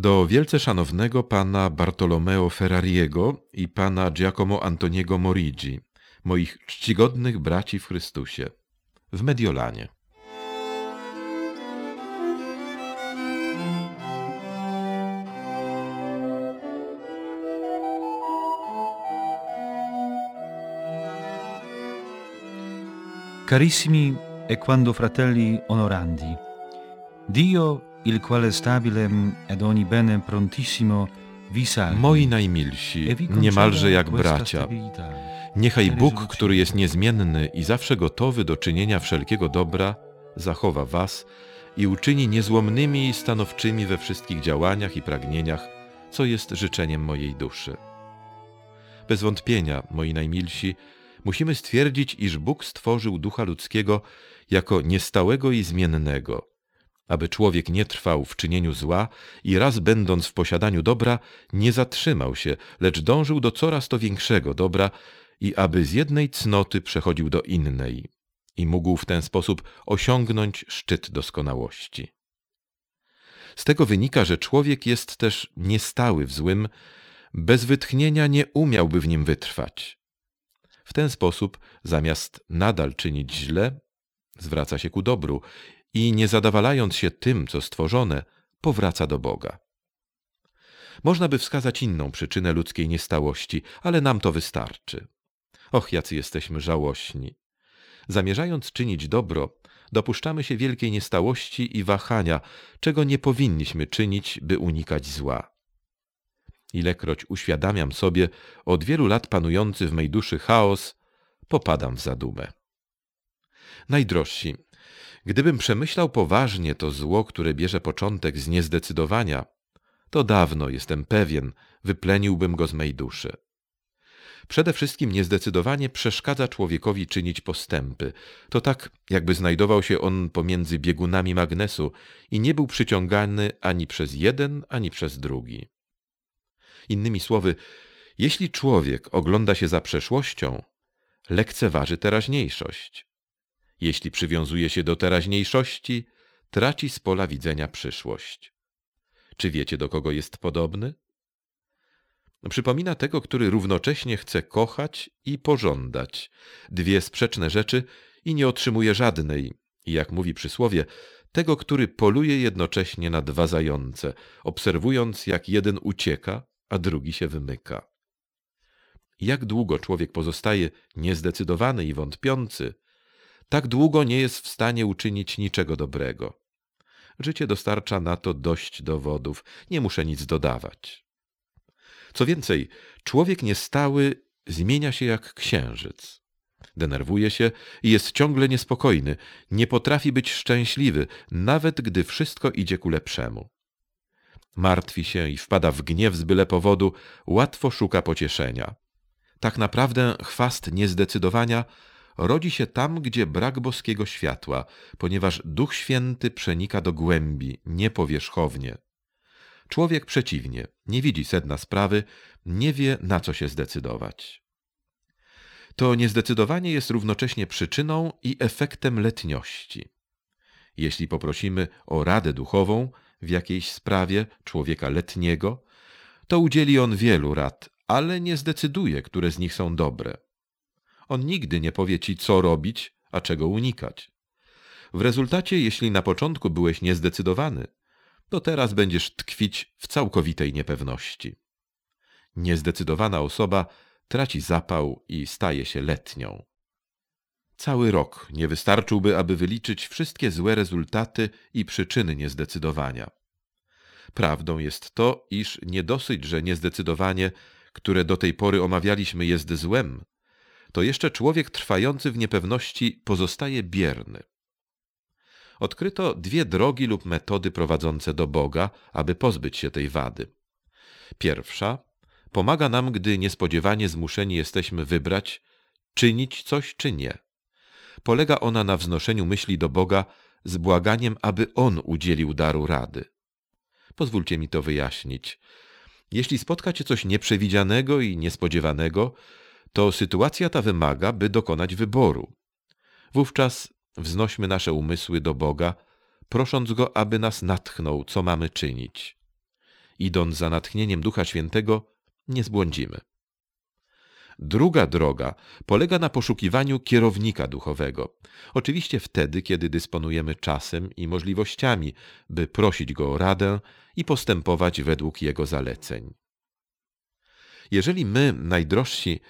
Do wielce szanownego pana Bartolomeo Ferrariego i pana Giacomo Antoniego Morigi, moich czcigodnych braci w Chrystusie, w Mediolanie. Carissimi e quando fratelli onorandi, Dio, il quale stabilem ogni bene prontissimo. Moi najmilsi, e niemalże jak bracia, niechaj Bóg, który jest niezmienny i zawsze gotowy do czynienia wszelkiego dobra, zachowa was i uczyni niezłomnymi i stanowczymi we wszystkich działaniach i pragnieniach, co jest życzeniem mojej duszy. Bez wątpienia, moi najmilsi, musimy stwierdzić, iż Bóg stworzył ducha ludzkiego jako niestałego i zmiennego, aby człowiek nie trwał w czynieniu zła i raz będąc w posiadaniu dobra, nie zatrzymał się, lecz dążył do coraz to większego dobra i aby z jednej cnoty przechodził do innej i mógł w ten sposób osiągnąć szczyt doskonałości. Z tego wynika, że człowiek jest też niestały w złym, bez wytchnienia nie umiałby w nim wytrwać. W ten sposób, zamiast nadal czynić źle, zwraca się ku dobru i nie zadawalając się tym, co stworzone, powraca do Boga. Można by wskazać inną przyczynę ludzkiej niestałości, ale nam to wystarczy. Och, jacy jesteśmy żałośni. Zamierzając czynić dobro, dopuszczamy się wielkiej niestałości i wahania, czego nie powinniśmy czynić, by unikać zła. Ilekroć uświadamiam sobie od wielu lat panujący w mej duszy chaos, popadam w zadumę. Najdrożsi, gdybym przemyślał poważnie to zło, które bierze początek z niezdecydowania, to dawno, jestem pewien, wypleniłbym go z mej duszy. Przede wszystkim niezdecydowanie przeszkadza człowiekowi czynić postępy. To tak, jakby znajdował się on pomiędzy biegunami magnesu i nie był przyciągany ani przez jeden, ani przez drugi. Innymi słowy, jeśli człowiek ogląda się za przeszłością, lekceważy teraźniejszość. Jeśli przywiązuje się do teraźniejszości, traci z pola widzenia przyszłość. Czy wiecie, do kogo jest podobny? Przypomina tego, który równocześnie chce kochać i pożądać, dwie sprzeczne rzeczy i nie otrzymuje żadnej. I jak mówi przysłowie, tego, który poluje jednocześnie na dwa zające, obserwując jak jeden ucieka, a drugi się wymyka. Jak długo człowiek pozostaje niezdecydowany i wątpiący, tak długo nie jest w stanie uczynić niczego dobrego. Życie dostarcza na to dość dowodów, nie muszę nic dodawać. Co więcej, człowiek niestały zmienia się jak księżyc. Denerwuje się i jest ciągle niespokojny, nie potrafi być szczęśliwy, nawet gdy wszystko idzie ku lepszemu. Martwi się i wpada w gniew z byle powodu, łatwo szuka pocieszenia. Tak naprawdę chwast niezdecydowania rodzi się tam, gdzie brak boskiego światła, ponieważ Duch Święty przenika do głębi, niepowierzchownie. Człowiek przeciwnie, nie widzi sedna sprawy, nie wie na co się zdecydować. To niezdecydowanie jest równocześnie przyczyną i efektem letniości. Jeśli poprosimy o radę duchową w jakiejś sprawie człowieka letniego, to udzieli on wielu rad, ale nie zdecyduje, które z nich są dobre. On nigdy nie powie ci, co robić, a czego unikać. W rezultacie, jeśli na początku byłeś niezdecydowany, to teraz będziesz tkwić w całkowitej niepewności. Niezdecydowana osoba traci zapał i staje się letnią. Cały rok nie wystarczyłby, aby wyliczyć wszystkie złe rezultaty i przyczyny niezdecydowania. Prawdą jest to, iż nie dosyć, że niezdecydowanie, które do tej pory omawialiśmy, jest złem, to jeszcze człowiek trwający w niepewności pozostaje bierny odkryto dwie drogi lub metody prowadzące do Boga, aby pozbyć się tej wady. Pierwsza pomaga nam, gdy niespodziewanie zmuszeni jesteśmy wybrać, czynić coś czy nie. Polega ona na wznoszeniu myśli do Boga z błaganiem, aby On udzielił daru rady. Pozwólcie mi to wyjaśnić. Jeśli spotka cię coś nieprzewidzianego i niespodziewanego, to sytuacja ta wymaga, by dokonać wyboru. Wówczas wznośmy nasze umysły do Boga, prosząc Go, aby nas natchnął, co mamy czynić. idąc za natchnieniem Ducha Świętego, nie zbłądzimy. Druga droga polega na poszukiwaniu kierownika duchowego. Oczywiście wtedy, kiedy dysponujemy czasem i możliwościami, by prosić go o radę i postępować według jego zaleceń. Jeżeli my, najdrożsi,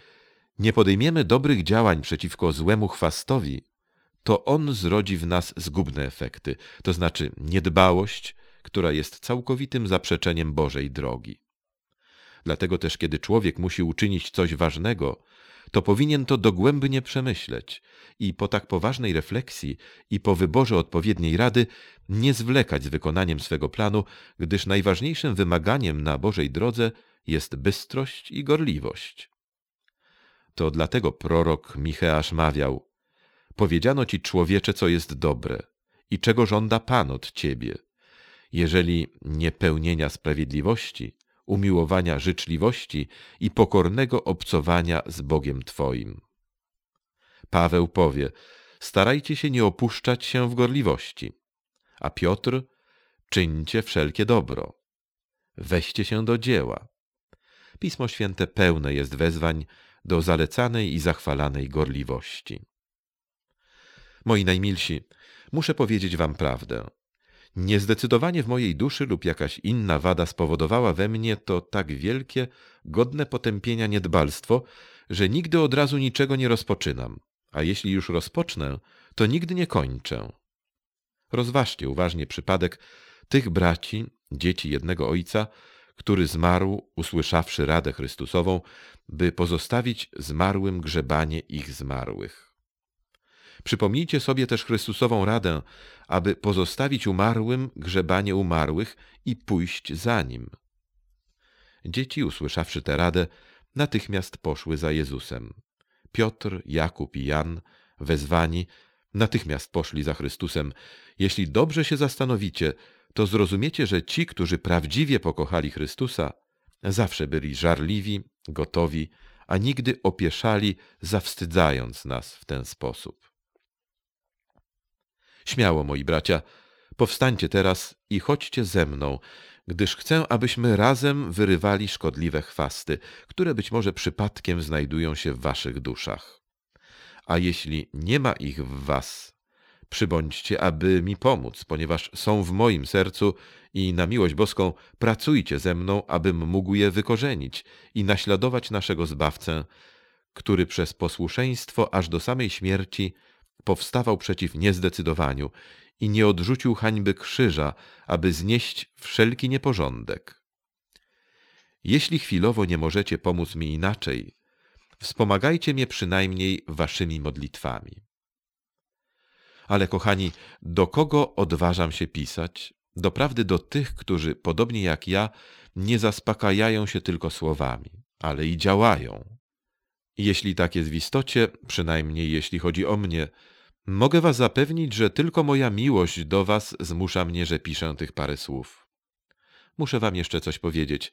nie podejmiemy dobrych działań przeciwko złemu chwastowi, to on zrodzi w nas zgubne efekty, to znaczy niedbałość, która jest całkowitym zaprzeczeniem Bożej drogi. Dlatego też, kiedy człowiek musi uczynić coś ważnego, to powinien to dogłębnie przemyśleć i po tak poważnej refleksji i po wyborze odpowiedniej rady nie zwlekać z wykonaniem swego planu, gdyż najważniejszym wymaganiem na Bożej drodze jest bystrość i gorliwość. To dlatego prorok Micheasz mawiał: Powiedziano ci, człowiecze, co jest dobre i czego żąda Pan od ciebie. Jeżeli nie pełnienia sprawiedliwości, umiłowania życzliwości i pokornego obcowania z Bogiem Twoim. Paweł powie: Starajcie się nie opuszczać się w gorliwości. A Piotr: Czyńcie wszelkie dobro. Weźcie się do dzieła. Pismo Święte pełne jest wezwań do zalecanej i zachwalanej gorliwości. Moi najmilsi, muszę powiedzieć wam prawdę. Niezdecydowanie w mojej duszy lub jakaś inna wada spowodowała we mnie to tak wielkie, godne potępienia niedbalstwo, że nigdy od razu niczego nie rozpoczynam, a jeśli już rozpocznę, to nigdy nie kończę. Rozważcie uważnie przypadek tych braci, dzieci jednego ojca, który zmarł, usłyszawszy radę Chrystusową, by pozostawić zmarłym grzebanie ich zmarłych. Przypomnijcie sobie też Chrystusową radę, aby pozostawić umarłym grzebanie umarłych i pójść za nim. Dzieci, usłyszawszy tę radę, natychmiast poszły za Jezusem. Piotr, Jakub i Jan, wezwani, natychmiast poszli za Chrystusem. Jeśli dobrze się zastanowicie, to zrozumiecie, że ci, którzy prawdziwie pokochali Chrystusa, zawsze byli żarliwi, gotowi, a nigdy opieszali, zawstydzając nas w ten sposób. Śmiało, moi bracia, powstańcie teraz i chodźcie ze mną, gdyż chcę, abyśmy razem wyrywali szkodliwe chwasty, które być może przypadkiem znajdują się w waszych duszach. A jeśli nie ma ich w was, przybądźcie, aby mi pomóc, ponieważ są w moim sercu i na miłość boską pracujcie ze mną, abym mógł je wykorzenić i naśladować naszego Zbawcę, który przez posłuszeństwo aż do samej śmierci powstawał przeciw niezdecydowaniu i nie odrzucił hańby krzyża, aby znieść wszelki nieporządek. Jeśli chwilowo nie możecie pomóc mi inaczej, wspomagajcie mnie przynajmniej waszymi modlitwami. Ale kochani, do kogo odważam się pisać? Doprawdy do tych, którzy, podobnie jak ja, nie zaspokajają się tylko słowami, ale i działają. Jeśli tak jest w istocie, przynajmniej jeśli chodzi o mnie, mogę was zapewnić, że tylko moja miłość do was zmusza mnie, że piszę tych parę słów. Muszę wam jeszcze coś powiedzieć.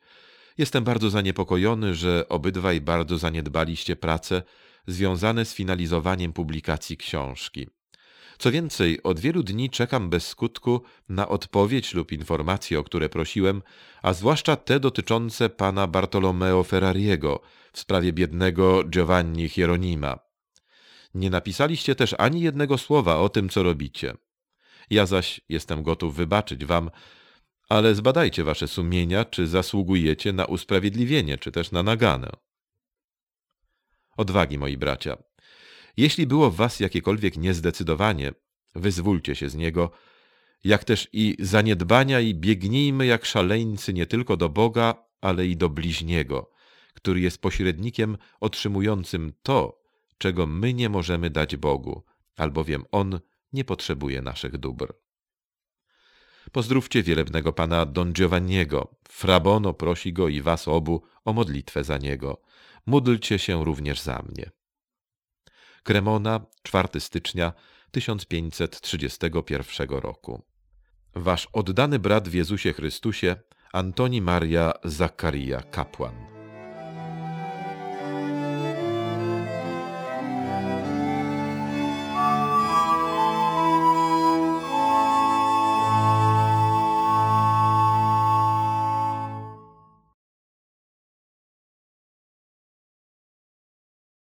Jestem bardzo zaniepokojony, że obydwaj bardzo zaniedbaliście prace związane z finalizowaniem publikacji książki. Co więcej, od wielu dni czekam bez skutku na odpowiedź lub informacje, o które prosiłem, a zwłaszcza te dotyczące pana Bartolomeo Ferrariego w sprawie biednego Giovanni Hieronima. Nie napisaliście też ani jednego słowa o tym, co robicie. Ja zaś jestem gotów wybaczyć wam, ale zbadajcie wasze sumienia, czy zasługujecie na usprawiedliwienie, czy też na naganę. Odwagi, moi bracia. Jeśli było w was jakiekolwiek niezdecydowanie, wyzwólcie się z niego, jak też i zaniedbania i biegnijmy jak szaleńcy nie tylko do Boga, ale i do bliźniego, który jest pośrednikiem otrzymującym to, czego my nie możemy dać Bogu, albowiem On nie potrzebuje naszych dóbr. Pozdrówcie wielebnego pana Don Giovanniego. Frabono prosi go i was obu o modlitwę za niego. Módlcie się również za mnie. Kremona, 4 stycznia 1531 roku. Wasz oddany brat w Jezusie Chrystusie, Antoni Maria Zakaria, kapłan.